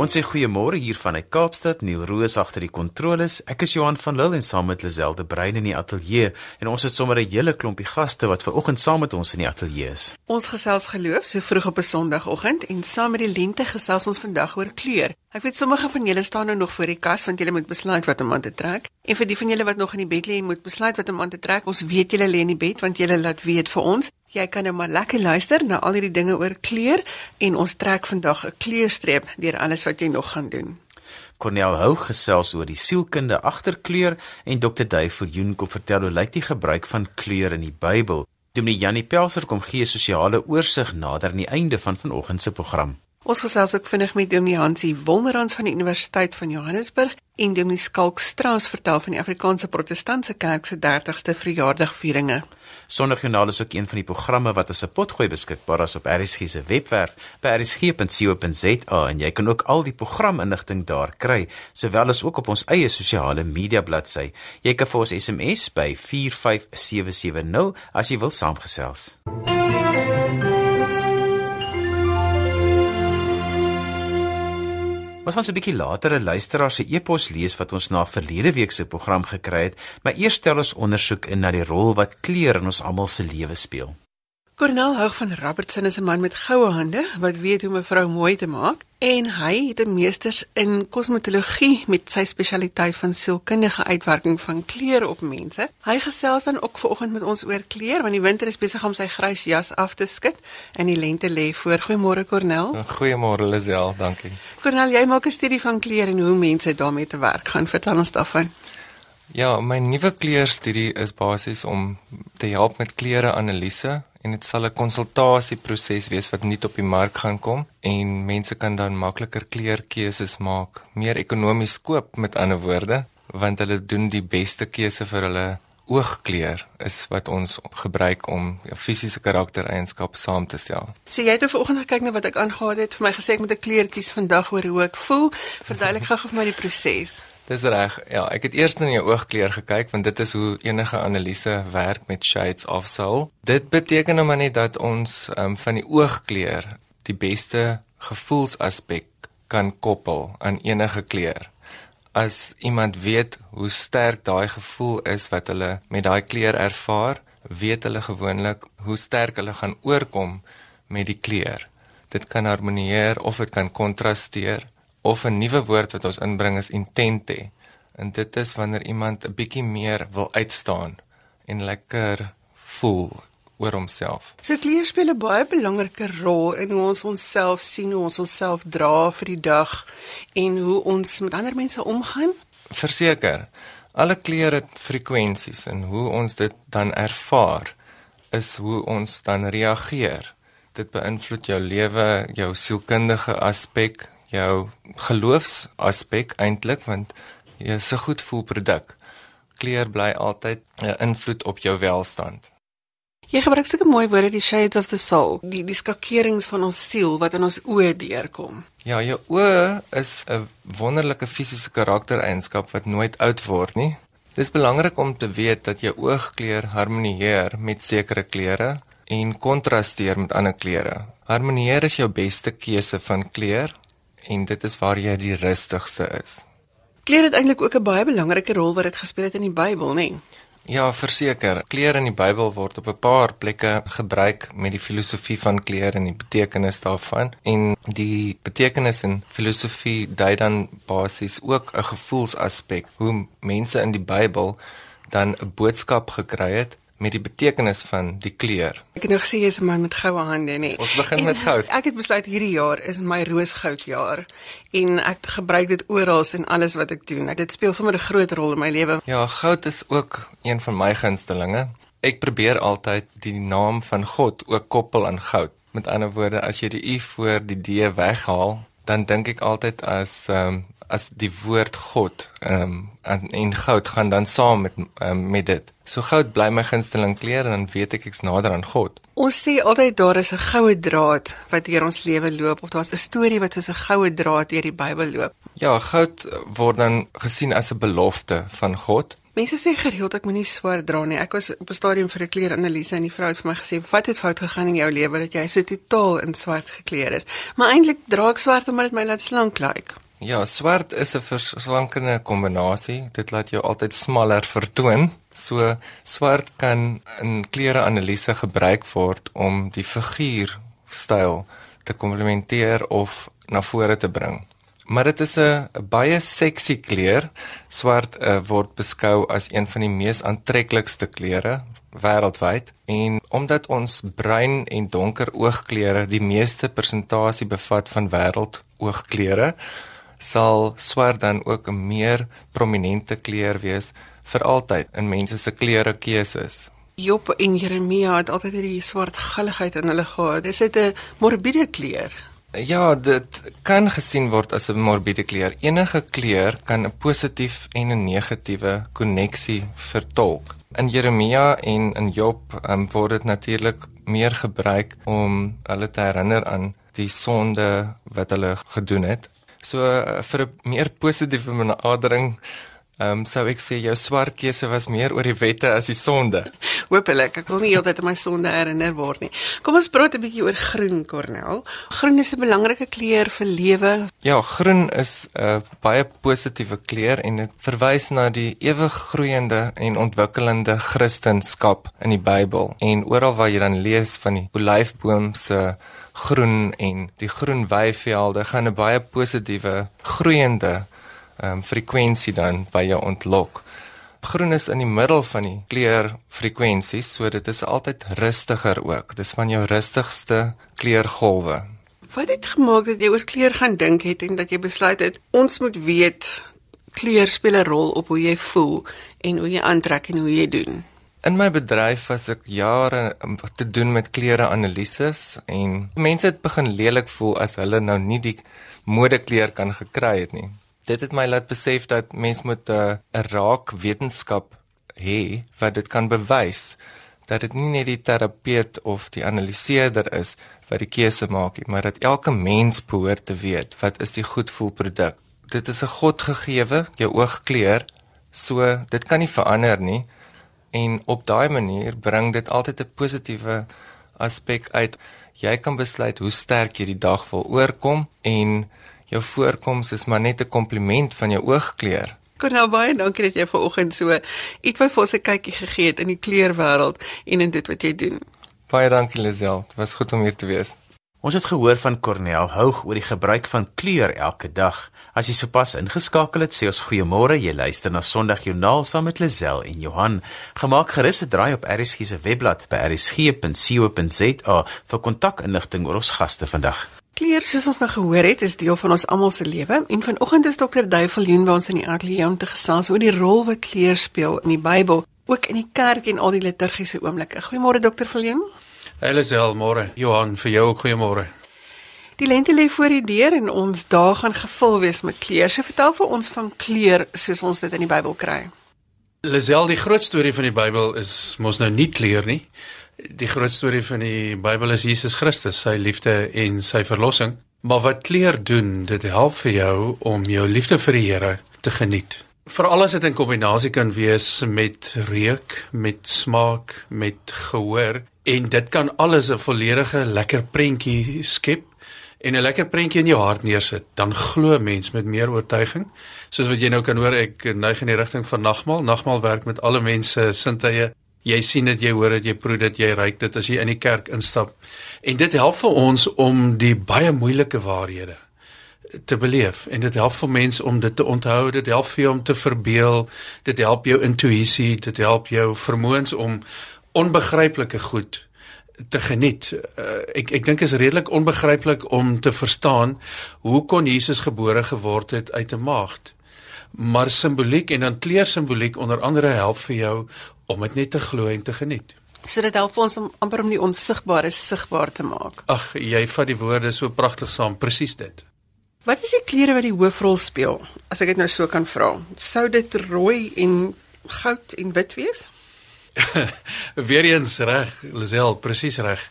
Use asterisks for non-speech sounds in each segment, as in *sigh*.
Ons sê goeiemôre hier vanuit Kaapstad. Neil Roos agter die kontroles. Ek is Johan van Lille en saam met Lazelle Brein in die ateljee en ons het sommer 'n hele klompie gaste wat ver oggend saam met ons in die ateljee is. Ons gesels geloof so vroeg op 'n Sondagoggend en saam met die lente gesels ons vandag oor kleur. Ek weet sommige van julle staan nou nog voor die kas want julle moet besluit wat om aan te trek. En vir die van julle wat nog in die bed lê, moet besluit wat om aan te trek. Ons weet julle lê in die bed want julle laat weet vir ons. Jy kan nou maar lekker luister na al hierdie dinge oor kleur en ons trek vandag 'n kleurstreep deur alles wat jy nog gaan doen. Cornel Hou gesels oor die sielkunde agter kleur en Dr. Duif Viljoen kom vertel hoe lyk die gebruik van kleur in die Bybel. Dominee Janie Pelser kom gee sosiale oorsig nader aan die einde van vanoggend se program. Ons gesels ook vinnig met Dominee Hansie Wolmerans van die Universiteit van Johannesburg en Dominee Skalk Strauss vertel van die Afrikaanse Protestantse Kerk se 30ste verjaardagvieringe. Sonderjoernaal is ook een van die programme wat as 'n potgooi beskikbaar is op RSG se webwerf by rsg.co.za en jy kan ook al die programinligting daar kry, sowel as ook op ons eie sosiale media bladsy. Jy kan vir ons SMS by 45770 as jy wil saamgesels. Ons gaan 'n bietjie later 'n luisteraar se e-pos lees wat ons na verlede week se program gekry het, maar eers stel ons ondersoek in na die rol wat kleur in ons almal se lewe speel. Cornel Houg van Robertson is 'n man met goue hande wat weet hoe 'n vrou mooi te maak en hy het 'n meesters in kosmetologie met sy spesialiteit van sielkundige uitwerking van kleure op mense. Hy gesels dan ook vanoggend met ons oor kleur want die winter is besig om sy grys jas af te skud en die lente lê voor. Goeiemôre Cornel. Goeiemôre Lisel, dankie. Cornel, jy maak 'n studie van kleure en hoe mense daarmee te werk gaan. Vertel ons daarvan. Ja, my nuwe kleurstudie is basies om te help met kleureanalise en dit sal 'n konsultasieproses wees wat nie op die mark gaan kom en mense kan dan makliker kleurkeuses maak, meer ekonomies koop met ander woorde, want hulle doen die beste keuse vir hulle oogkleur is wat ons gebruik om 'n fisiese karaktereienskap saam te stel. So jy het nou vanoggend gekyk na wat ek aangehaal het, vir my gesê ek moet 'n kleur kies vandag oor hoe ek voel. Verduidelik gou vir my die proses. Dis reg. Ja, ek het eers in jou oogkleur gekyk want dit is hoe enige analise werk met shades of soul. Dit beteken nou maar net dat ons um, van die oogkleur die beste gevoelsaspek kan koppel aan enige kleur. As iemand weet hoe sterk daai gevoel is wat hulle met daai kleur ervaar, weet hulle gewoonlik hoe sterk hulle gaan oorkom met die kleur. Dit kan harmonieer of dit kan kontrasteer of 'n nuwe woord wat ons inbring is intente. En dit is wanneer iemand 'n bietjie meer wil uitstaan en lekker voel oor homself. So kleur speel 'n baie belangrike rol in hoe ons onsself sien, hoe ons onsself dra vir die dag en hoe ons met ander mense omgaan. Verseker, alle kleure het frekwensies en hoe ons dit dan ervaar is hoe ons dan reageer. Dit beïnvloed jou lewe, jou sielkundige aspek, jou geloofsaspek eintlik want jy is 'n goed voel produk. Kleur bly altyd 'n invloed op jou welstand. Jy gebruik sulke mooi woorde die shades of the soul, die die skakerings van ons siel wat in ons oë deurkom. Ja, jou oë is 'n wonderlike fisiese karaktereienskap wat nooit oud word nie. Dit is belangrik om te weet dat jou oogkleur harmonieer met sekere kleure en kontrasteer met ander kleure. Harmonieer is jou beste keuse van kleur en dit is waar jy die rustigste is. Kleur het eintlik ook 'n baie belangrike rol wat dit gespeel het in die Bybel, nê? Nee? Ja, verseker. Kleur in die Bybel word op 'n paar plekke gebruik met die filosofie van kleur en die betekenis daarvan. En die betekenis in filosofie dui dan basies ook 'n gevoelsaspek hoe mense in die Bybel dan 'n boodskap gekry het met die betekenis van die kleur. Ek het nou gesê jy's 'n man met goue hande, nê. Ons begin en met goud. Ek het besluit hierdie jaar is my roosgoudjaar en ek gebruik dit oral in alles wat ek doen. Dit speel sommer 'n groot rol in my lewe. Ja, goud is ook een van my gunstelinge. Ek probeer altyd die naam van God ook koppel aan goud. Met ander woorde, as jy die u voor die d weghaal, dan dink ek altyd as ehm um, as die woord God ehm um, en, en goud gaan dan saam met um, met dit. So goud bly my gunsteling kleur en dan weet ek ek's nader aan God. Ons sê altyd daar is 'n goue draad wat deur ons lewe loop of daar's 'n storie wat soos 'n goue draad deur die Bybel loop. Ja, goud word dan gesien as 'n belofte van God Mense sê gereeld ek moenie swart dra nie. Ek was op 'n stadium vir 'n kleeranalise en die vrou het vir my gesê, "Wat het fout gegaan in jou lewe dat jy so totaal in swart gekleed is?" Maar eintlik dra ek swart omdat dit my laat slank lyk. Like. Ja, swart is 'n verslankende kombinasie. Dit laat jou altyd smaller vertoon. So swart kan in klereanalise gebruik word om die figuurstyl te komplementeer of na vore te bring. Maar dit is 'n baie seksie kleur. Swart uh, word beskou as een van die mees aantreklikste kleure wêreldwyd en omdat ons bruin en donker oogkleure die meeste persentasie bevat van wêreld oogkleure, sal swart dan ook 'n meer prominente kleur wees vir altyd in mense se kleure keuses. Job en Jeremia het altyd hierdie swart gulligheid in hulle gehad. Dis 'n morbiede kleur. Ja, dit kan gesien word as 'n morbiede kleur. Enige kleur kan 'n positief en 'n negatiewe koneksie vertolk. In Jeremia en in Job um, word dit natuurlik meer gebruik om hulle te herinner aan die sonde wat hulle gedoen het So uh, vir 'n meer positiewe benadering, ehm um, sou ek sê jou swart keuse was meer oor die wette as die sonde. *laughs* Hoopelik, ek wil nie heeltyd aan my sonde herinner word nie. Kom ons praat 'n bietjie oor groen, Cornel. Groen is 'n belangrike kleur vir lewe. Ja, groen is 'n uh, baie positiewe kleur en dit verwys na die ewig groeiende en ontwikkelende Christendom in die Bybel. En oral waar jy dan lees van die olyfboom se groen en die groen weivelde gaan 'n baie positiewe groeiende um, frekwensie dan by jou ontlok. Groen is in die middel van die kleur frekwensies, so dit is altyd rustiger ook. Dis van jou rustigste kleurgolwe. Wat het gemaak dat jy oor kleur gaan dink het en dat jy besluit het ons moet weet kleur speel 'n rol op hoe jy voel en hoe jy aantrek en hoe jy doen? In my bedryf was ek jare te doen met klereanalises en mense het begin lelik voel as hulle nou nie die modekleur kan gekry het nie. Dit het my laat besef dat mens moet uh, 'n raak wetenskap hê wat dit kan bewys dat dit nie net die terapeut of die analiseerder is wat die keuse maak nie, maar dat elke mens behoort te weet wat is die goedvoelproduk. Dit is 'n godgegewe jou oogkleur, so dit kan nie verander nie en op daai manier bring dit altyd 'n positiewe aspek uit. Jy kan besluit hoe sterk jy die dag wil oorkom en jou voorkoms is maar net 'n kompliment van jou oogkleur. Cornel baie dankie dat jy vanoggend so iets vir ons 'n kykie gegee het in die kleurwêreld en in dit wat jy doen. Baie dankie Lisel, dit was goed om hier te wees. Ons het gehoor van Cornel Houg oor die gebruik van kleur elke dag. As jy sopas ingeskakel het, sê ons goeiemôre. Jy luister na Sondagjoernaal saam met Lazel en Johan. Gemaak gerus 'n draai op RSG se webblad by rsg.co.za vir kontakinligting oor ons gaste vandag. Kleur, soos ons nou gehoor het, is deel van ons almal se lewe en vanoggend is dokter Duivelien by ons in die ateljee om te gesels oor die rol wat kleur speel in die Bybel, ook in die kerk en al die liturgiese oomblikke. Goeiemôre dokter Viljoen. Hallo môre. Johan, vir jou ook goeiemôre. Die lente lê voor die deur en ons dae gaan gevul wees met kleur. So vertel vir ons van kleur soos ons dit in die Bybel kry. Lisel, die groot storie van die Bybel is mos nou nie kleur nie. Die groot storie van die Bybel is Jesus Christus, sy liefde en sy verlossing. Maar wat kleur doen, dit help vir jou om jou liefde vir die Here te geniet. Veral as dit in kombinasie kan wees met reuk, met smaak, met gehoor en dit kan alles 'n volledige lekker prentjie skep en 'n lekker prentjie in jou hart neersit, dan glo mens met meer oortuiging. Soos wat jy nou kan hoor, ek neig in die rigting van nagmaal. Nagmaal werk met alle mense sintuie. Jy sien dit, jy hoor dit, jy proe dit, jy ruik dit as jy in die kerk instap. En dit help vir ons om die baie moeilike waarhede te beleef en dit help vir mense om dit te onthou, dit help vir jou om te verbeel, dit help jou intuïsie, dit help jou vermoëns om onbegryplike goed te geniet. Uh, ek ek dink is redelik onbegryplik om te verstaan hoe kon Jesus gebore geword het uit 'n maagd. Maar simboliek en dan kleur simboliek onder andere help vir jou om dit net te glo en te geniet. So dit help ons om amper om die onsigbare sigbaar te maak. Ag, jy vat die woorde so pragtig saam, presies dit. Wat is die kleure wat die hoofrol speel? As ek dit nou so kan vra. Sou dit rooi en goud en wit wees? *laughs* Weereens reg, Lisel, presies reg.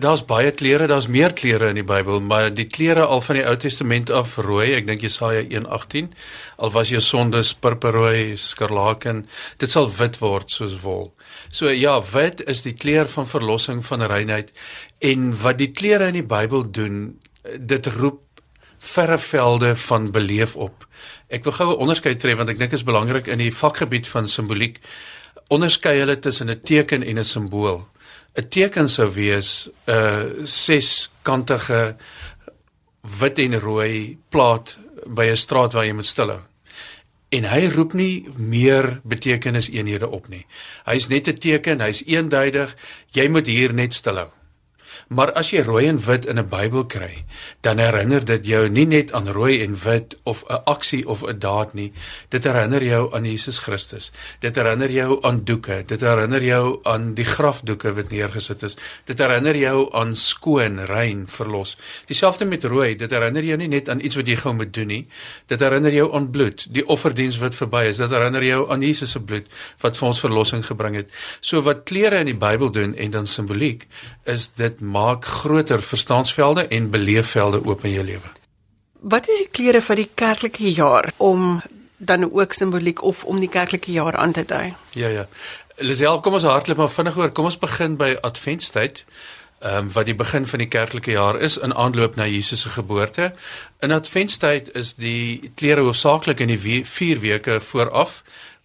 Daar's baie klere, daar's meer klere in die Bybel, maar die klere al van die Ou Testament af rooi, ek dink Jesaja 1:18, al was jou sondes purperrooi, skarlaken, dit sal wit word soos wol. So ja, wit is die kleur van verlossing van reinheid en wat die klere in die Bybel doen, dit roep verre velde van beleef op. Ek wil gou 'n onderskeid tref want ek dink dit is belangrik in die vakgebied van simboliek. Onderskei hulle tussen 'n teken en 'n simbool. 'n Teken sou wees 'n uh, seskantige wit en rooi plaat by 'n straat waar jy moet stilhou. En hy roep nie meer betekeniseenhede op nie. Hy's net 'n teken, hy's eenduidig. Jy moet hier net stilhou. Maar as jy rooi en wit in 'n Bybel kry, dan herinner dit jou nie net aan rooi en wit of 'n aksie of 'n daad nie. Dit herinner jou aan Jesus Christus. Dit herinner jou aan doeke. Dit herinner jou aan die grafdoeke wat neergesit is. Dit herinner jou aan skoon, rein, verlos. Dieselfde met rooi. Dit herinner jou nie net aan iets wat jy gou moet doen nie. Dit herinner jou aan bloed, die offerdiens wat verby is. Dit herinner jou aan Jesus se bloed wat vir ons verlossing gebring het. So wat klere in die Bybel doen en dan simboliek is dit maak groter verstaansvelde en beleefvelde oop in jou lewe. Wat is die klere vir die kerklike jaar om dan ook simboliek of om die kerklike jaar aan te dui? Ja ja. Lisel, kom ons hardloop maar vinnig oor. Kom ons begin by Adventtyd. Ehm um, wat die begin van die kerklike jaar is in aanloop na Jesus se geboorte. In Adventtyd is die klere hoofsaaklik in die 4 weke vooraf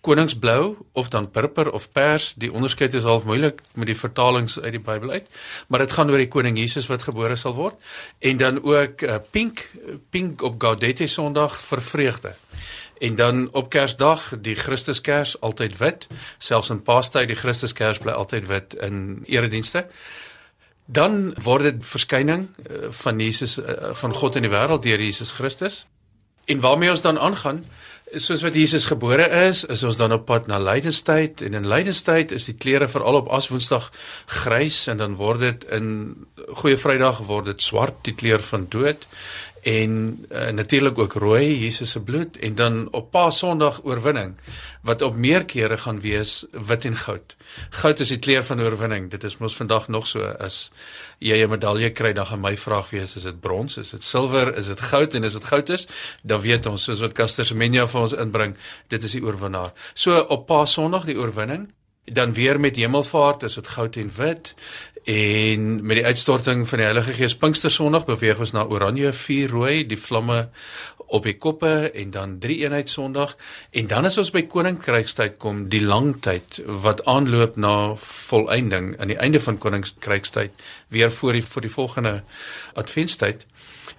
koningsblou of dan purper of pers, die onderskeid is half moeilik met die vertalings uit die Bybel uit, maar dit gaan oor die koning Jesus wat gebore sal word en dan ook uh, pink, pink op Gaudete Sondag vir vreugde. En dan op Kersdag, die Christuskers altyd wit, selfs in Paastyd die Christuskers bly altyd wit in eredienste. Dan word dit verskyning uh, van Jesus uh, van God in die wêreld deur Jesus Christus. En waarmee ons dan aangaan soos wat Jesus gebore is, is ons dan op pad na lydenstyd. En in lydenstyd is die klere veral op Aswoensdag grys en dan word dit in Goeie Vrydag word dit swart, die kleur van dood en uh, natuurlik ook rooi Jesus se bloed en dan op Paasondag oorwinning wat op meer kere gaan wees wit en goud. Goud is die kleur van oorwinning. Dit is mos vandag nog so as jy 'n medalje kry dan gaan my vraag wees is dit brons, is dit silwer, is dit goud en as dit goud is, dan weet ons soos wat Caster Semenya vir ons inbring, dit is die oorwinnaar. So op Paasondag die oorwinning dan weer met hemelvaart is dit goud en wit En met die uitstorting van die Heilige Gees Pinkster Sondag beweeg ons na Oranje vuur rooi, die vlamme op die koppe en dan drie eenheid Sondag. En dan is ons by Koninkrykstyd kom die lang tyd wat aanloop na volëinding aan die einde van Koninkrykstyd weer voor die vir die volgende adventstyd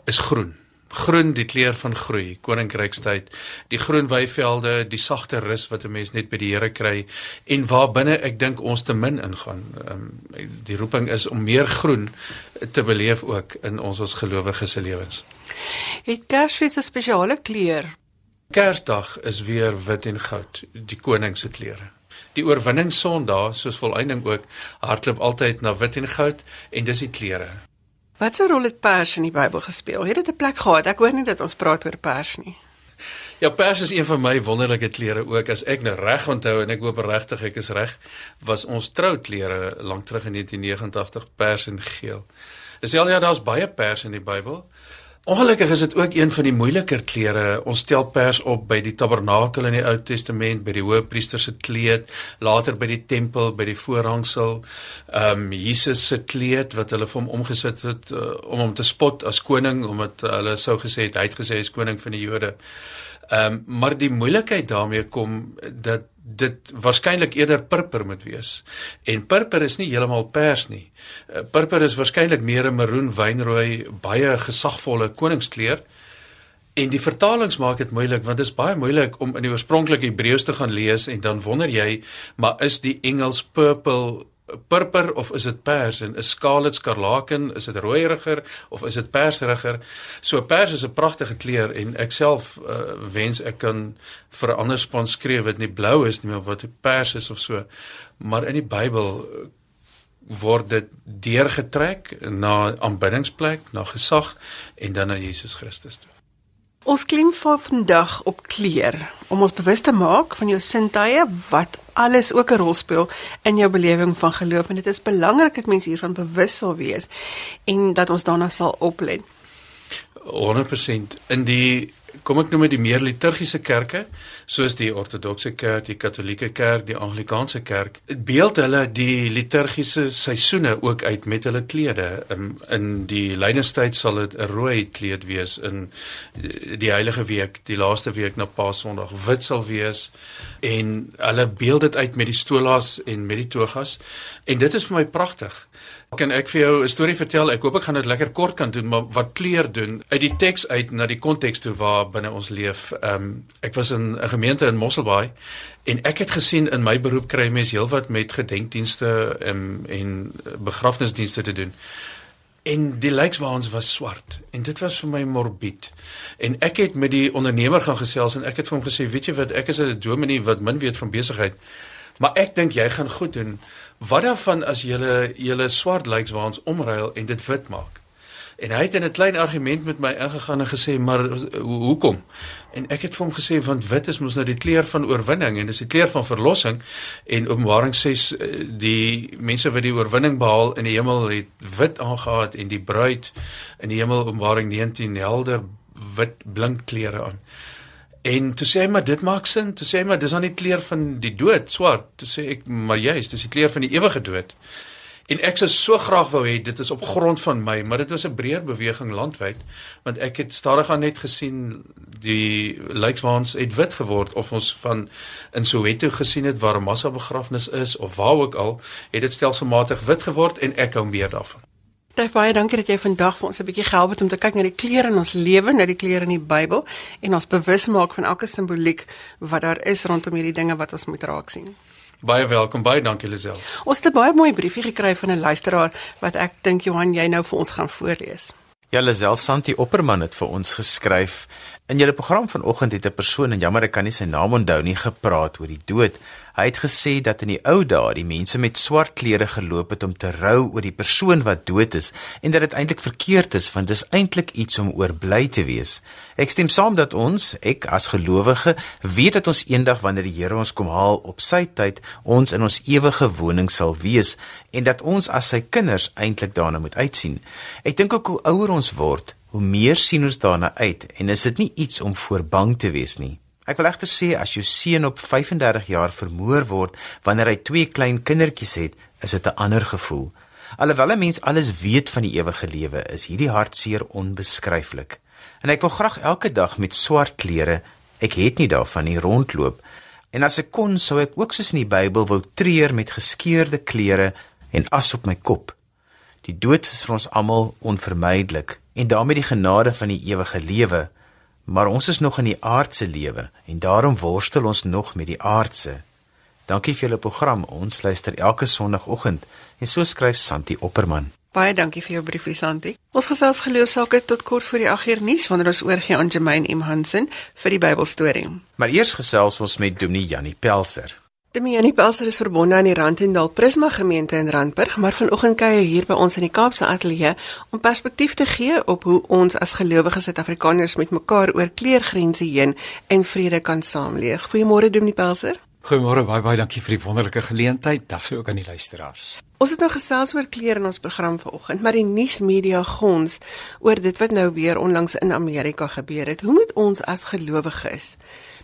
is groen groen die kleur van groei koninkrykstyd die groen weivelde die sagte rus wat 'n mens net by die Here kry en waar binne ek dink ons te min ingaan. Um, die roeping is om meer groen te beleef ook in ons as gelowiges se lewens. Het Kersfees 'n spesiale kleur? Kersdag is weer wit en goud die koning se klere. Die oorwinning Sondag soos volëinding ook hardloop altyd na wit en goud en dis die klere Wat 'n rol het pers in die Bybel gespeel? Het dit 'n plek gehad? Ek hoor nie dat ons praat oor pers nie. Ja, pers is een van my wonderlike klere ook. As ek nou reg onthou en ek hoop regtig ek is reg, was ons trouklere lank terug in 1989 pers en geel. Dis al ja, daar's baie pers in die Bybel. Ongelukkig is dit ook een van die moeiliker klere. Ons stel pers op by die tabernakel in die Ou Testament, by die hoëpriester se kleed, later by die tempel, by die voorhangsel. Ehm um, Jesus se kleed wat hulle vir hom omgesit het uh, om hom te spot as koning omdat hulle sou gesê het hy het gesê hy is koning van die Jode. Ehm um, maar die moeilikheid daarmee kom dat dit waarskynlik eerder purper moet wees. En purper is nie heeltemal pers nie. Eh, purper is waarskynlik meer 'n maroon wynrooi, baie gesagvolle koningskleur. En die vertalings maak dit moeilik want dit is baie moeilik om in die oorspronklike Hebreëus te gaan lees en dan wonder jy, maar is die Engels purple purper of is dit pers en is scarlet skarlaken is dit rooieriger of is dit perseriger? So pers is 'n pragtige kleur en ek self uh, wens ek kan vir 'n ander span skryf wat nie blou is nie maar wat pers is of so. Maar in die Bybel uh, word dit deurgetrek na aanbiddingsplek na gesag en dan na Jesus Christus toe Ons klim vandag op kleer om ons bewus te maak van jou sintuie wat alles ook 'n rol speel in jou belewing van geloof en dit is belangrik dat mense hiervan bewus sal wees en dat ons daarna sal oplet. 100% in die kom ek nou met die meer liturgiese kerke soos die ortodokse kerk, die katolieke kerk, die anglikaanse kerk, beeld hulle die liturgiese seisoene ook uit met hulle klede. In, in die lydenstyd sal dit 'n rooi kleed wees in die heilige week, die laaste week na Paasondag wit sal wees en hulle beeld dit uit met die stolas en met die togas en dit is vir my pragtig. Kan ek vir jou 'n storie vertel? Ek hoop ek gaan dit lekker kort kan doen, maar wat kleer doen uit die teks uit na die konteks toe waar binne ons leef. Ehm um, ek was in 'n gemeente in Mosselbaai en ek het gesien in my beroep kry mense heelwat met gedenkdienste um, en begrafnisdienste te doen. En die lijkswaans was swart en dit was vir my morbied. En ek het met die ondernemer gaan gesels en ek het vir hom gesê, "Weet jy wat, ek is 'n dominee wat min weet van besigheid." Maar ek dink jy gaan goed doen. Wat daarvan as jy julle swart lyks waar ons omruil en dit wit maak? En hy het in 'n klein argument met my ingegaan en gesê, "Maar ho hoekom?" En ek het vir hom gesê want wit is mos nou die kleur van oorwinning en dis die kleur van verlossing en Openbaring 6 eh, die mense wat die oorwinning behaal in die hemel het wit aangetree en die bruid in die hemel Openbaring 19 helder wit blink klere aan. En toe sê hy maar dit maak sin. Toe sê hy maar dis aan die kleur van die dood, swart. Toe sê ek maar juist, dis die kleur van die ewige dood. En ek sou so graag wou hê dit is op grond van my, maar dit was 'n breër beweging landwyd want ek het stadig aan net gesien die lykswaans het wit geword of ons van in Soweto gesien het waar 'n massa begrafnis is of waar ook al, het dit stelselmatig wit geword en ek hou meer daarvan. Dave, baie dankie dat jy vandag vir ons 'n bietjie gehelp het om te kyk na die kleure in ons lewe, na die kleure in die Bybel en ons bewus maak van elke simboliek wat daar is rondom hierdie dinge wat ons moet raak sien. Baie welkom, baie dankie Lisel. Ons het 'n baie mooi briefie gekry van 'n luisteraar wat ek dink Johan jy nou vir ons gaan voorlees. Ja, Lisel Santi Opperman het vir ons geskryf. In julle program vanoggend het 'n persoon en jammer ek kan nie sy naam onthou nie gepraat oor die dood. Hy het gesê dat in die ou dae die mense met swart klere geloop het om te rou oor die persoon wat dood is en dat dit eintlik verkeerd is want dis eintlik iets om oor bly te wees. Ek stem saam dat ons, ek as gelowige, weet dat ons eendag wanneer die Here ons kom haal op sy tyd, ons in ons ewige woning sal wees en dat ons as sy kinders eintlik daarna moet uitsien. Ek dink ook hoe ouer ons word, hoe meer sien ons daarna uit en is dit nie iets om voor bang te wees nie. Ek wil egter sê as jou seun op 35 jaar vermoor word wanneer hy twee klein kindertjies het, is dit 'n ander gevoel. Alhoewel 'n mens alles weet van die ewige lewe, is hierdie hartseer onbeskryflik. En ek wil graag elke dag met swart klere, ek het nie daarvan nie rondloop. En as ek kon, sou ek ook soos in die Bybel wou treur met geskeurde klere en as op my kop. Die dood is vir ons almal onvermydelik en daarmee die genade van die ewige lewe maar ons is nog in die aardse lewe en daarom worstel ons nog met die aardse. Dankie vir julle program. Ons luister elke Sondagoggend en so skryf Santi Opperman. Baie dankie vir jou briefie Santi. Ons gesels geloofsake tot kort voor die 8uur nuus wanneer ons oorgie aan Jermaine M Hansen vir die Bybelstorie. Maar eers gesels ons met Dominee Janie Pelser. Demianie Pelser is verbonde aan die Randendal Prisma gemeente in Randburg, maar vanoggend kuier hier by ons in die Kaapse ateljee om perspektief te gee op hoe ons as gelowige Suid-Afrikaners met mekaar oor kleurgrense heen en vrede kan saamleef. Goeiemôre Demianie Pelser. Goeiemôre, baie baie dankie vir die wonderlike geleentheid. Dag sou ook aan die luisteraars. Ons het nou gesels oor kleure in ons program vanoggend, maar die nuusmedia gons oor dit wat nou weer onlangs in Amerika gebeur het. Hoe moet ons as gelowiges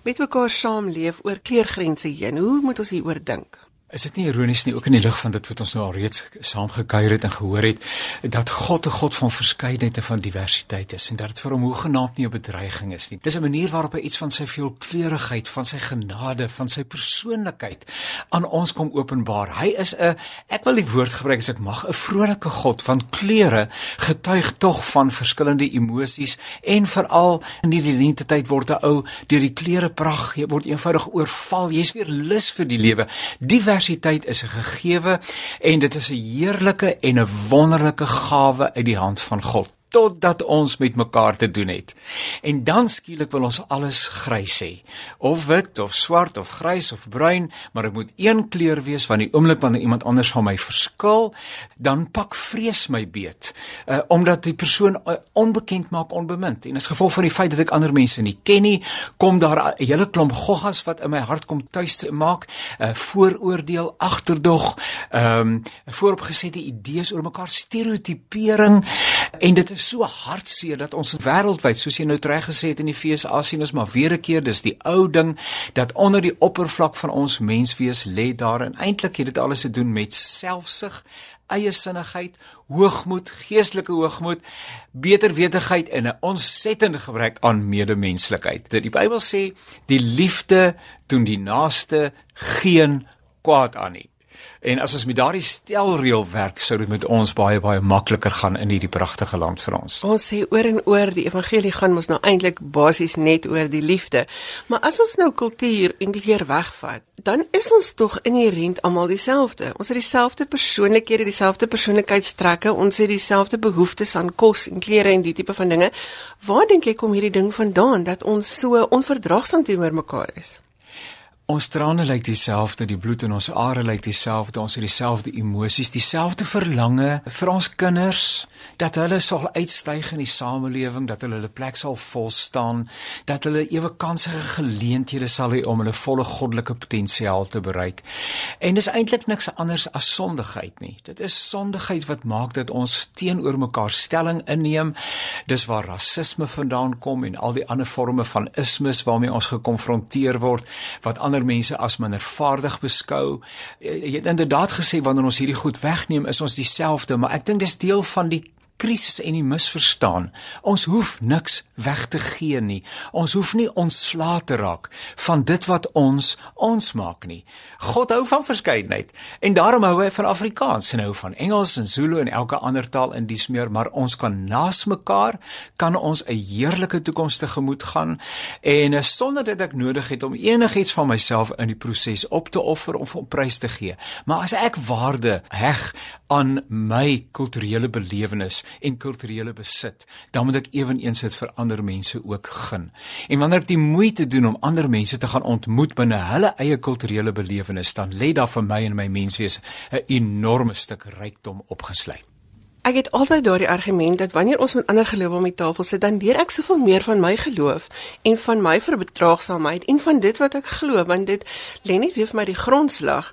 met mekaar saamleef oor kleurgrense heen. Hoe moet ons hieroor dink? Is dit nie ironies nie ook in die lig van dit wat ons nou al reeds saam gekuier het en gehoor het dat God 'n God van verskeidenheid en van diversiteit is en dat dit vir hom hoegenaamd nie 'n bedreiging is nie. Dis 'n manier waarop hy iets van sy veelkleurigheid, van sy genade, van sy persoonlikheid aan ons kom openbaar. Hy is 'n ek wil die woord gebruik as ek mag, 'n vrolike God van kleure getuig tog van verskillende emosies en veral in hierdie lente word 'n ou deur die kleure pragt, jy word eenvoudig oorval. Jy's weer lus vir die lewe. Divers diversiteit is 'n gegewe en dit is 'n heerlike en 'n wonderlike gawe uit die hand van God. Totdat ons met mekaar te doen het. En dan skielik wil ons alles grys hê. Of wit of swart of grys of bruin, maar dit moet een kleur wees want die oomblik wanneer iemand anders van my verskil, dan pak vrees my beet. Uh omdat die persoon uh, onbekend maak onbemind. En as gevolg van die feit dat ek ander mense nie ken nie, kom daar 'n hele klomp goggas wat in my hart kom tuis maak, 'n uh, vooroordeel, agterdog, ehm um, vooropgesette idees oor mekaar, stereotipering en dit is so hartseer dat ons wêreldwyd, soos jy nou reg gesê het in die FSA sien ons maar weer 'n keer, dis die ou ding dat onder die oppervlak van ons menswees lê daar en eintlik het dit alles te doen met selfsug, eie sinnigheid, hoogmoed, geestelike hoogmoed, beterwetigheid en 'n ontsettende gebrek aan medemenslikheid. Die Bybel sê die liefde doen die naaste geen kwaad aan nie. En as ons met daardie stelreël werk, sou dit met ons baie baie makliker gaan in hierdie pragtige land vir ons. Ons sê oor en oor die evangelie gaan mos nou eintlik basies net oor die liefde. Maar as ons nou kultuur en kleur wegvat, dan is ons tog inherënt almal dieselfde. Ons het dieselfde persoonlikhede, dieselfde persoonlikheidstrekke, ons het dieselfde behoeftes aan kos en klere en die tipe van dinge. Waar dink jy kom hierdie ding vandaan dat ons so onverdraagsaam teenoor mekaar is? Ons trane lyk dieselfde, die bloed in ons are lyk dieselfde, ons het dieselfde emosies, dieselfde verlange vir ons kinders dat hulle sal uitstyg in die samelewing, dat hulle hulle plek sal volstaan, dat hulle ewe kansige geleenthede sal hê om hulle volle goddelike potensiaal te bereik. En dis eintlik niks anders as sondigheid nie. Dit is sondigheid wat maak dat ons teenoor mekaar stelling inneem. Dis waar rasisme vandaan kom en al die ander forme van ismes waarmee ons gekonfronteer word wat ander mense as mindervaardig beskou. Jy het inderdaad gesê wanneer ons hierdie goed wegneem, is ons dieselfde, maar ek dink dis deel van die krisis en die misverstaan. Ons hoef niks weg te gee nie. Ons hoef nie ontslae te raak van dit wat ons ons maak nie. God hou van verskeidenheid en daarom hou hy van Afrikaans en hou van Engels en Zulu en elke ander taal in dies meer, maar ons kan naas mekaar kan ons 'n heerlike toekoms tegemoet gaan en eh, sonder dat ek nodig het om enigiets van myself in die proses op te offer of op prys te gee. Maar as ek waarde heg aan my kulturele belewenis en kulturele besit, dan moet ek ewenigs dit vir ander mense ook gun. En wanneer ek die moeite doen om ander mense te gaan ontmoet binne hulle eie kulturele belewenis, dan lê daar vir my en my menswees 'n enorme stuk rykdom opgesluit. Ek het altyd daardie argument dat wanneer ons met ander gelowe om die tafel sit, dan leer ek soveel meer van my geloof en van my verbetraagsaamheid en van dit wat ek glo, want dit lê nie weer vir my die grondslag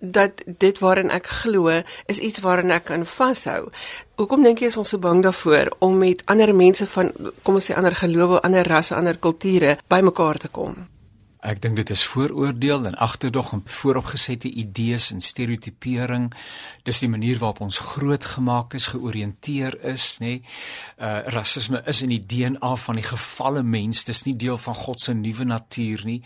dat dit waarin ek glo is iets waarin ek kan vashou. Hoekom dink jy is ons so bang daarvoor om met ander mense van kom ons sê ander gelowe, ander rasse, ander kulture bymekaar te kom? Ek dink dit is vooroordeel en agterdog en vooropgesette idees en stereotipering. Dis die manier waarop ons grootgemaak is, georiënteer is, nê. Nee. Uh rasisme is in die DNA van die gefalle mens. Dis nie deel van God se nuwe natuur nie.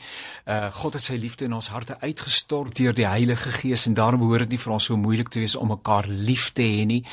Uh God het sy liefde in ons harte uitgestort deur die Heilige Gees en daarom behoort dit nie vir ons so moeilik te wees om mekaar lief te hê nie.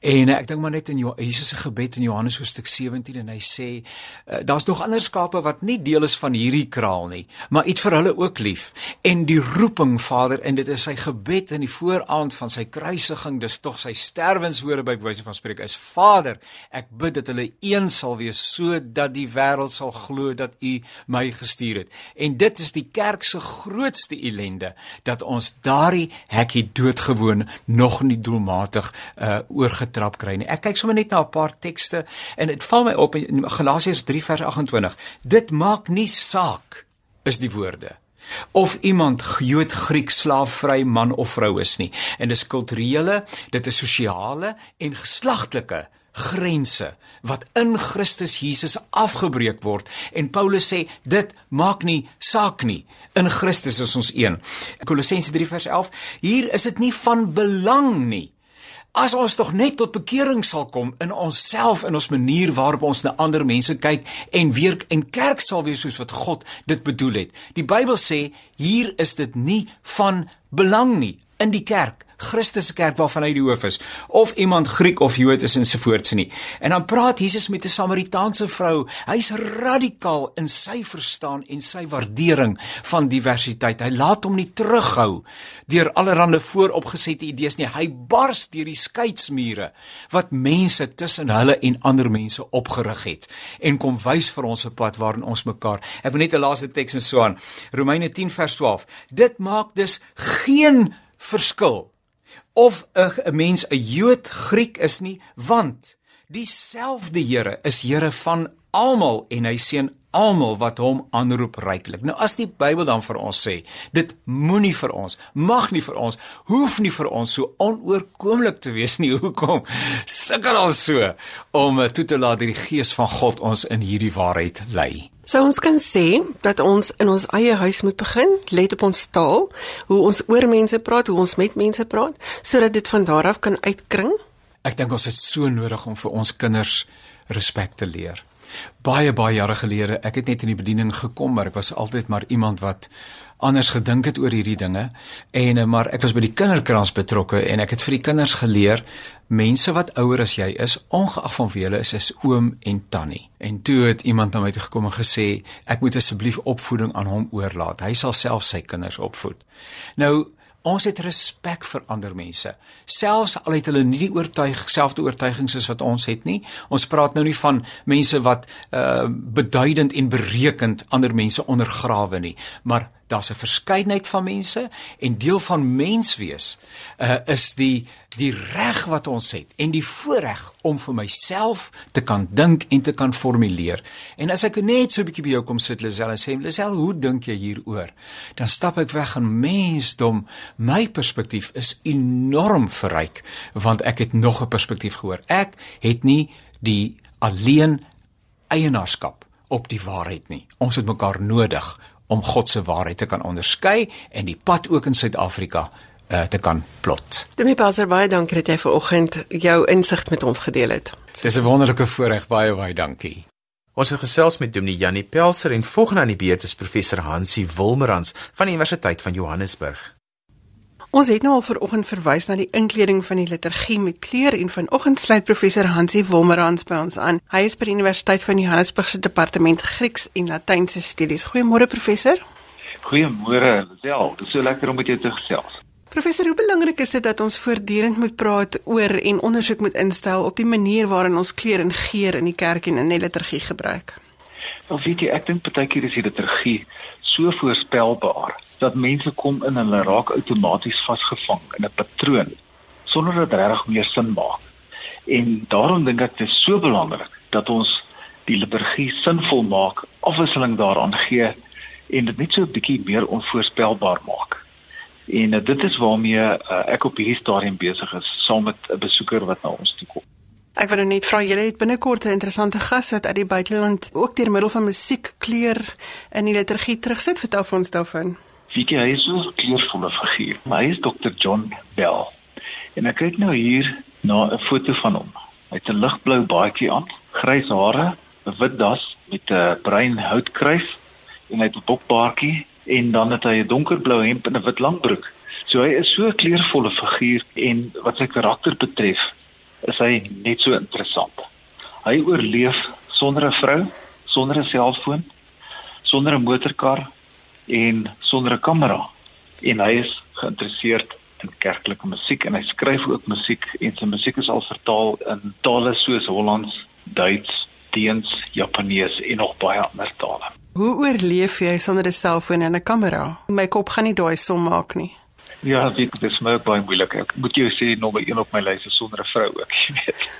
En uh, ek dink maar net in Jesus se gebed in Johannes hoofstuk 17 en hy sê uh, daar's nog ander skape wat nie deel is van hierdie kraal nie maar iets vir hulle ook lief. En die roeping, Vader, en dit is sy gebed in die vooraand van sy kruisiging, dis tog sy sterwenswoorde by wyse van spreek is: Vader, ek bid dat hulle een sal wees sodat die wêreld sal glo dat U my gestuur het. En dit is die kerk se grootste ellende dat ons daardie hekkie doodgewoon nog nie doelmatig uh oorgetrap kry nie. Ek kyk sommer net na 'n paar tekste en dit val my op in Galasiërs 3 vers 28. Dit maak nie saak is die woorde. Of iemand Jood, Griek, slaaf, vry man of vrou is nie. En dis kulturele, dit is sosiale en geslagtelike grense wat in Christus Jesus afgebreek word. En Paulus sê dit maak nie saak nie. In Christus is ons een. Kolossense 3 vers 11 hier is dit nie van belang nie As ons tog net tot bekering sal kom in onsself en ons manier waarop ons na ander mense kyk en weer en kerk sal wees soos wat God dit bedoel het. Die Bybel sê hier is dit nie van belang nie in die kerk Christus se kerk waarvan hy die hoof is of iemand Griek of Jood is en so voorts nie. En dan praat Jesus met 'n Samaritaanse vrou. Hy's radikaal in sy verstaan en sy waardering van diversiteit. Hy laat hom nie terughou deur allerlei vooropgesette idees nie. Hy bars deur die skeidsmure wat mense tussen hulle en ander mense opgerig het en kom wys vir ons 'n pad waarin ons mekaar. Ek wil net 'n laaste teks en so aan. Romeine 10 vers 12. Dit maak dus geen verskil of 'n mens 'n Jood, Griek is nie, want dieselfde Here is Here van almal en hy seën almal wat hom aanroep ryklik. Nou as die Bybel dan vir ons sê, dit moenie vir ons, mag nie vir ons, hoef nie vir ons so onoorkomlik te wees nie. *laughs* Hoekom sukkel ons so om eh, toe te laat dat die Gees van God ons in hierdie waarheid lei? So ons kan sê dat ons in ons eie huis moet begin, let op ons taal, hoe ons oor mense praat, hoe ons met mense praat, sodat dit van daar af kan uitkring. Ek dink ons het so nodig om vir ons kinders respek te leer baie baie jare gelede, ek het net in die bediening gekom, maar ek was altyd maar iemand wat anders gedink het oor hierdie dinge. En eh, maar ek was by die kinderkrans betrokke en ek het vir die kinders geleer mense wat ouer as jy is ongeag van wie hulle is is oom en tannie. En toe het iemand na my toe gekom en gesê ek moet asseblief opvoeding aan hom oorlaat. Hy sal self sy kinders opvoed. Nou Ons het respek vir ander mense, selfs al het hulle nie die oortuig selfde oortuigings as wat ons het nie. Ons praat nou nie van mense wat uh beduidend en berekend ander mense ondergrawe nie, maar daar's 'n verskeidenheid van mense en deel van menswees uh, is die die reg wat ons het en die voorreg om vir myself te kan dink en te kan formuleer. En as ek net so 'n bietjie by jou kom sit Lisel en sê Lisel, hoe dink jy hieroor? Dan stap ek weg aan mensdom. My perspektief is enorm verryk want ek het nog 'n perspektief gehoor. Ek het nie die alleen eienaarskap op die waarheid nie. Ons het mekaar nodig om God se waarheid te kan onderskei en die pad ook in Suid-Afrika uh, te kan plot. Demi Passer baie dankie dat jy vanoggend jou insig met ons gedeel het. Dis 'n wonderlike voorreg baie baie dankie. Ons het gesels met Dominee Janie Pelser en volgende aan die beurt is professor Hansie Wilmerans van die Universiteit van Johannesburg. Ons het nou al vanoggend verwys na die inkleding van die liturgie met kleur en vanoggend sluit professor Hansie Wolmerans by ons aan. Hy is by die Universiteit van Johannesburg se departement Grieks en Latynse studies. Goeiemôre professor. Goeiemôre, Lisel. Dit is so lekker om met jou te gesels. Professor, hoe belangrik is dit dat ons voortdurend moet praat oor en ondersoek moet instel op die manier waarin ons kleur en geur in die kerk en in die liturgie gebruik? Wel, weet jy, ek dink partykeer is die liturgie so voorspelbaar dat mense kom in en hulle raak outomaties vasgevang in 'n patroon sonder dat dit reg meer sin maak. En daarom dink ek dit is so belangrik dat ons die liturgie sinvol maak, afwisseling daaraan gee en dit net so 'n bietjie meer onvoorspelbaar maak. En uh, dit is waarmee uh, ek op hierdie stadium besig is saam met 'n besoeker wat na ons toe kom. Ek wil nou net vra julle het binnekort 'n interessante gas wat uit die buiteland ook deur middel van musiek kleur in die liturgie terugsit. Vertel vir ons daarvan. Weet jy, hy is so 'n kleurvolle figuur. Maar hy is Dr. John Bell. En ek kyk nou hier na 'n foto van hom. Hy het 'n ligblou baadjie aan, grys hare, 'n wit das met 'n bruin houtkruis en hy het 'n bokbaardjie en dan het hy 'n donkerblou hemp en 'n wit langbroek. So hy is so 'n kleurvolle figuur en wat sy karakter betref, is hy net so interessant. Hy oorleef sonder 'n vrou, sonder 'n selfoon, sonder 'n motorkar en sonder 'n kamera en hy is geïnteresseerd in kerklike musiek en hy skryf ook musiek en sy musiek is al vertaal in tale soos Hollands, Duits, Deens, Japanees en nog baie ander tale. Hoe oorleef jy sonder 'n selfoon en 'n kamera? My kop gaan nie daai som maak nie. Ja, dit is my baie moeilik. Ek moet jou sê nommer 1 op my lys is sonder 'n vrou ook, *laughs* jy weet.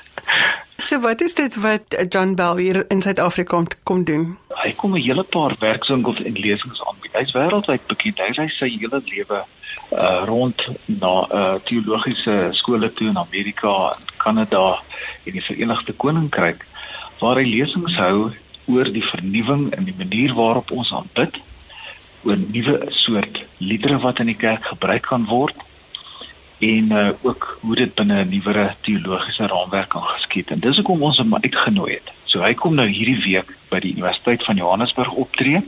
So wat is dit wat John Bell hier in Suid-Afrika kom kom doen? Hy kom 'n hele paar werkswinkels en lesings aanbied. Hy's wêreldwyd bekend. Hy ry sy hele lewe uh rond na uh teologiese skole toe in Amerika, Kanada en die Verenigde Koninkryk waar hy lesings hou oor die vernuwing en die manier waarop ons aanbid, oor nuwe soort liedere wat in die kerk gebruik kan word en uh, ook hoe dit binne 'n nuwere teologiese raamwerk kan geskied. En dis hoekom ons hom uitgenooi het. So hy kom nou hierdie week by die Universiteit van Johannesburg optree.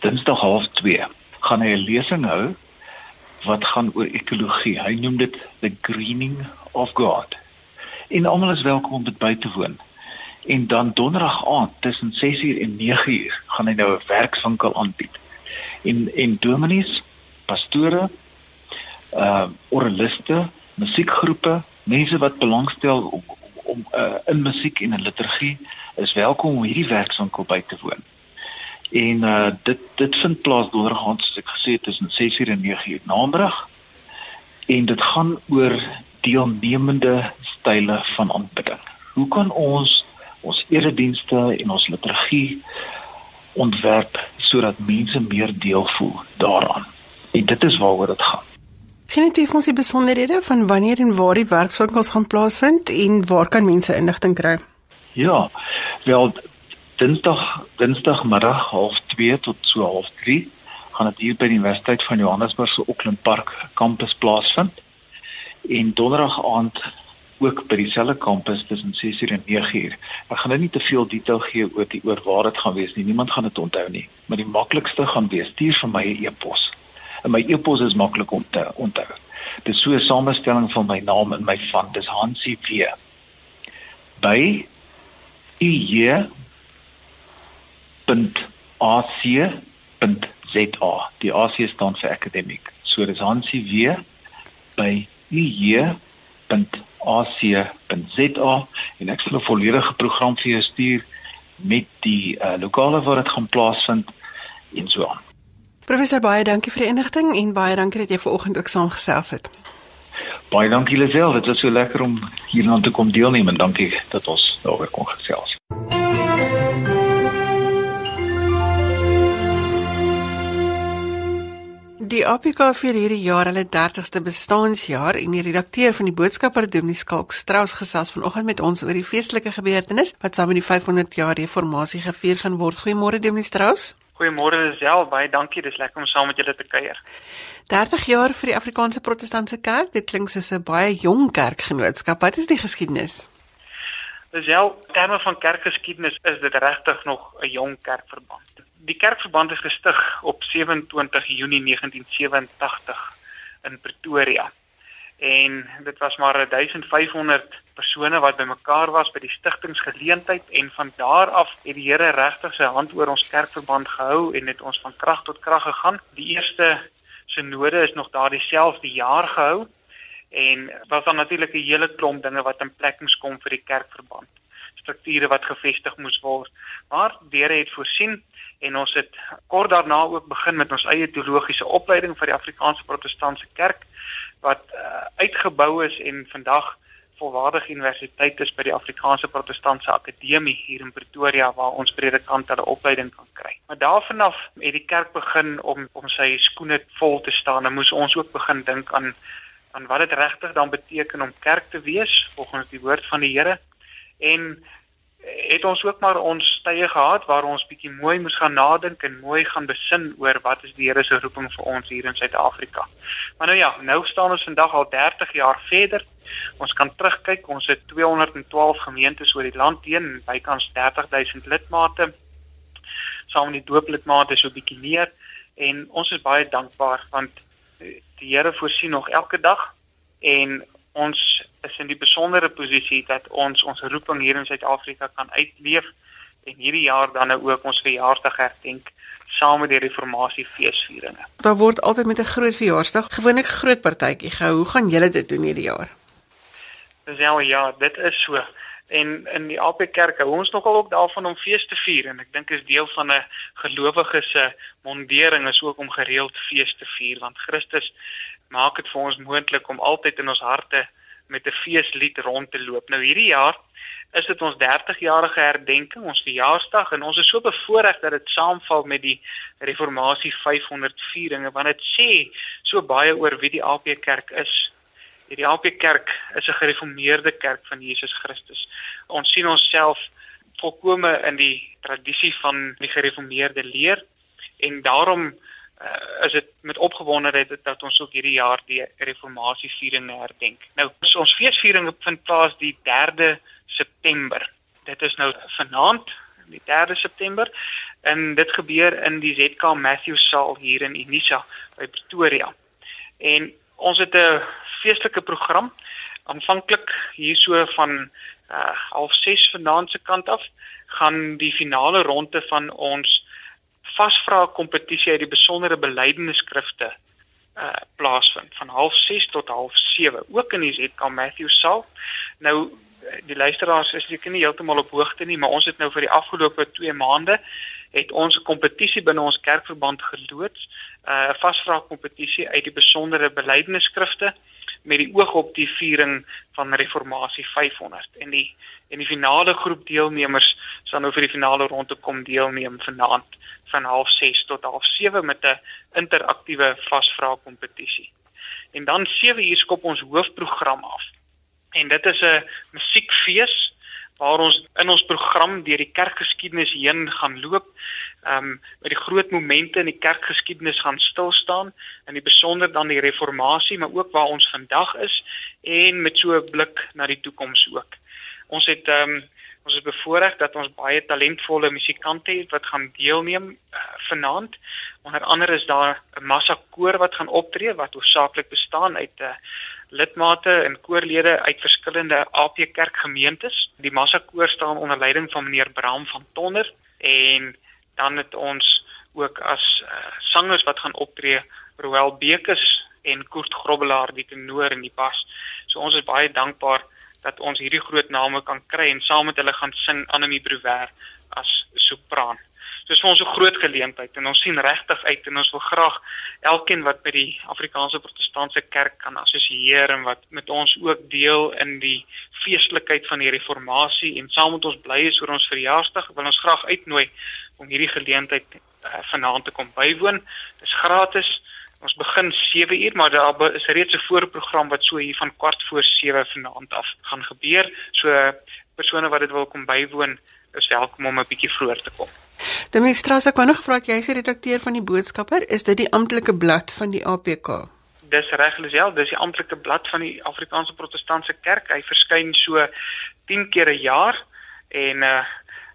Dinsdag 0.30 gaan hy 'n lesing hou wat gaan oor ekologie. Hy noem dit the greening of God. En almal is welkom om dit by te woon. En dan donderdag aand tussen 6uur en 9uur gaan hy nou 'n werkswinkel aanbied. En en dominees, pastore, uh oraliste, musiekgroepe, mense wat belangstel om om uh, in musiek en in liturgie is welkom om hierdie werkswinkel by te woon. En uh dit dit vind plaas donderdag aand soos ek gesê het tussen 6uur en 9uur namiddag. En dit gaan oor deelnemende style van aanbidding. Hoe kan ons ons eredienste en ons liturgie ontwerp sodat mense meer deel voel daaraan. En dit is waaroor dit gaan. Kan jy ons die besonderhede van wanneer en waar die werkswinkels gaan plaasvind en waar kan mense inligting kry? Ja. Wel Dinsdag Dinsdagmiddag 0.30 tot so 0.30 gaan dit hier by die Universiteit van Johannesburg se Auckland Park kampus plaasvind. En donderdag aand ook by dieselfde kampus tussen 6uur en 9uur. Ek gaan nou nie te veel detail gee oor die oor waar dit gaan wees nie. Niemand gaan dit onthou nie. Maar die maklikste gaan wees stuur vir my 'n e e-pos. En my e-pos is maklik om te onthou. Dit is so 'n samestelling van my naam en my van. Dis Hansie V. by ij .ac.za. Die AC staan vir academic. So dis Hansie V by ij.ac ac.za en ek sal 'n volledige program vir jou stuur met die uh, lokale waar dit gaan plaasvind en so aan. Professor baie dankie vir die inligting en baie dankie dat jy vanoggend ook saamgesels het. Baie dankie Lisel, dit was so lekker om hieraan te kom deelneem en dankie dat ons daaroor kon gesels. Die APK vier hierdie jaar hulle 30ste bestaanjaar en die redakteur van die boodskapper Dominee Skalk Strauss gesels vanoggend met ons oor die feestelike gebeurtenis wat saam met die 500 jaar reformatie gevier gaan word. Goeiemôre Dominee Strauss. Goeiemôre Lisel, baie dankie. Dis lekker om saam met julle te kuier. 30 jaar vir die Afrikaanse Protestantse Kerk. Dit klink soos 'n baie jong kerkgenootskap. Wat is die geskiedenis? Lisel, terme van kerkgeskiedenis is dit regtig nog 'n jong kerkverband die kerkverband is gestig op 27 Junie 1987 in Pretoria. En dit was maar 1500 persone wat bymekaar was by die stigtingsgeleentheid en van daar af het die Here regtig sy hand oor ons kerkverband gehou en het ons van krag tot krag gegaan. Die eerste sinode is nog daardie selfde jaar gehou en was dan natuurlik 'n hele klomp dinge wat in plek moes kom vir die kerkverband strukture wat gevestig moes word. Maar Here het voorsien en ons het kort daarna ook begin met ons eie teologiese opleiding vir die Afrikaanse Protestantse Kerk wat uh, uitgebou is en vandag volwaardige universiteit is by die Afrikaanse Protestantse Akademie hier in Pretoria waar ons predikante hulle opleiding kan kry. Maar daarvan af het die kerk begin om om sy skoene vol te staan en moes ons ook begin dink aan aan wat dit regtig dan beteken om kerk te wees volgens die woord van die Here en het ons ook maar ons tye gehad waar ons bietjie mooi moes gaan nadink en mooi gaan besin oor wat is die Here se roeping vir ons hier in Suid-Afrika. Maar nou ja, nou staan ons vandag al 30 jaar verder. Ons kan terugkyk, ons het 212 gemeentes oor die land heen, bykans 30000 lidmate. Saam met die dooplidmate so bietjie meer en ons is baie dankbaar want die Here voorsien nog elke dag en ons is in die besondere posisie dat ons ons roeping hier in Suid-Afrika kan uitleef en hierdie jaar dan nou ook ons verjaarsdag herdenk saam met die reformatie feesvieringe. Daar word altyd met 'n groot verjaarsdag gewoonlik groot partytjie gehou. Hoe gaan julle dit doen hierdie jaar? Dis nou ja, dit is so. En in die AP Kerk hou ons nogal ook daarvan om fees te vier en ek dink is deel van 'n gelowige se mondering is ook om gereeld fees te vier want Christus maak dit vir ons moontlik om altyd in ons harte met 'n feeslied rond te loop. Nou hierdie jaar is dit ons 30-jarige herdenking, ons verjaarsdag en ons is so bevoorreg dat dit saamval met die Reformatie 500 vieringe want dit sê so baie oor wie die AP Kerk is. Die AP Kerk is 'n gereformeerde kerk van Jesus Christus. Ons sien onsself volkome in die tradisie van die gereformeerde leer en daarom uh, is dit met opgewondenheid dat ons ook hierdie jaar die reformatie viering herdenk. Nou ons feesviering vind plaas die 3de September. Dit is nou vanaand, die 3de September en dit gebeur in die ZK Matthew Saal hier in Unisa by Pretoria. En ons het 'n feestelike program aanvanklik hierso van uh half 6 vanaand se kant af gaan die finale ronde van ons vasvra kompetisie uit die besondere belydenisskrifte uh plaasvind van half 6 tot half 7 ook in die ZK Matthew Saal. Nou die luisteraars is seker nie heeltemal op hoogte nie, maar ons het nou vir die afgelope 2 maande het ons 'n kompetisie binne ons kerkverband geloods, 'n uh, vasvra kompetisie uit die besondere belydenisskrifte met die oog op die viering van Reformatie 500 en die en die finale groep deelnemers sal nou vir die finale ronde kom deelneem vanaand van 06:30 tot 07:30 met 'n interaktiewe vasvra kompetisie. En dan 7 uur skop ons hoofprogram af. En dit is 'n musiekfees waar ons in ons program deur die kerkgeskiedenis heen gaan loop. Ehm um, met die groot momente in die kerkgeskiedenis gaan stil staan en in besonder dan die reformatie, maar ook waar ons vandag is en met so 'n blik na die toekoms ook. Ons het ehm um, Ons is bevoorreg dat ons baie talentvolle musikante het wat gaan deelneem uh, vanaand. Onder andere is daar 'n massa koor wat gaan optree wat hoofsaaklik bestaan uit 'n uh, lidmate en koorlede uit verskillende AP Kerk gemeentes. Die massa koor staan onder leiding van meneer Bram van Tonner en dan het ons ook as uh, sangers wat gaan optree Roel Bekes en Koert Grobbelaar die tenor en die bas. So ons is baie dankbaar dat ons hierdie groot name kan kry en saam met hulle gaan sing Anemie Brouwer as sopran. Dis vir ons 'n groot geleentheid en ons sien regtig uit en ons wil graag elkeen wat by die Afrikaanse Protestantse Kerk kan assosieer en wat met ons ook deel in die feestelikheid van die reformatie en saam met ons bly is oor ons verjaarsdag, wil ons graag uitnooi om hierdie geleentheid uh, vanaand te kom bywoon. Dis gratis. Ons begin 7 uur, maar daar is reeds 'n voorprogram wat so hier van kwart voor 7 vanaand af gaan gebeur. So persone wat dit wil kom bywoon, is welkom om 'n bietjie vroeër te kom. Demonstrasie ek wou nog vra, jy is die redakteur van die boodskapper, is dit die amptelike blad van die APK? Dis reg, Lisel, dis die amptelike blad van die Afrikaanse Protestantse Kerk. Hy verskyn so 10 keer 'n jaar en uh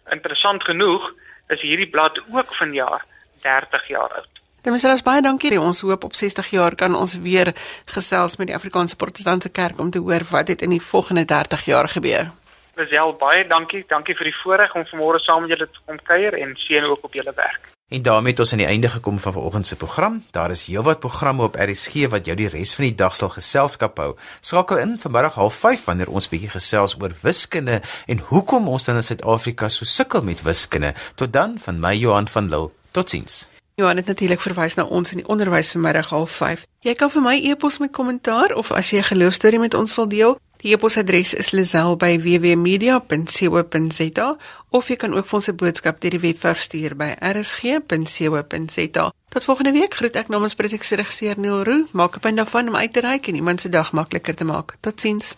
interessant genoeg is hierdie blad ook vanjaar 30 jaar oud. Dan is ons baie dankie. Ons hoop op 60 jaar kan ons weer gesels met die Afrikaanse Protestantse Kerk om te hoor wat het in die volgende 30 jaar gebeur. Lisel, baie dankie. Dankie vir die voorreg om vanmôre saam met julle te kom kuier en seën ook op julle werk. En daarmee het ons aan die einde gekom van vanoggend se program. Daar is heelwat programme op RSG wat jou die res van die dag sal geselskap hou. Skakel in vanmiddag 05:30 wanneer ons bietjie gesels oor wiskunde en hoekom ons dan in Suid-Afrika so sukkel met wiskunde. Tot dan van my Johan van Lille. Totsiens. Johan het natuurlik verwys na ons in die onderwys vanmiddag half 5. Jy kan vir my e-pos met kommentaar of as jy 'n geloostorie met ons wil deel, die e-posadres is lazel@wwmedia.co.za of jy kan ook vir ons 'n boodskap deur die webwerf stuur by rsg.co.za. Tot volgende week groet ek namens produksieregisseur Neil Roo. Maak 'n punt daarvan om uit te reik en iemand se dag makliker te maak. Totsiens.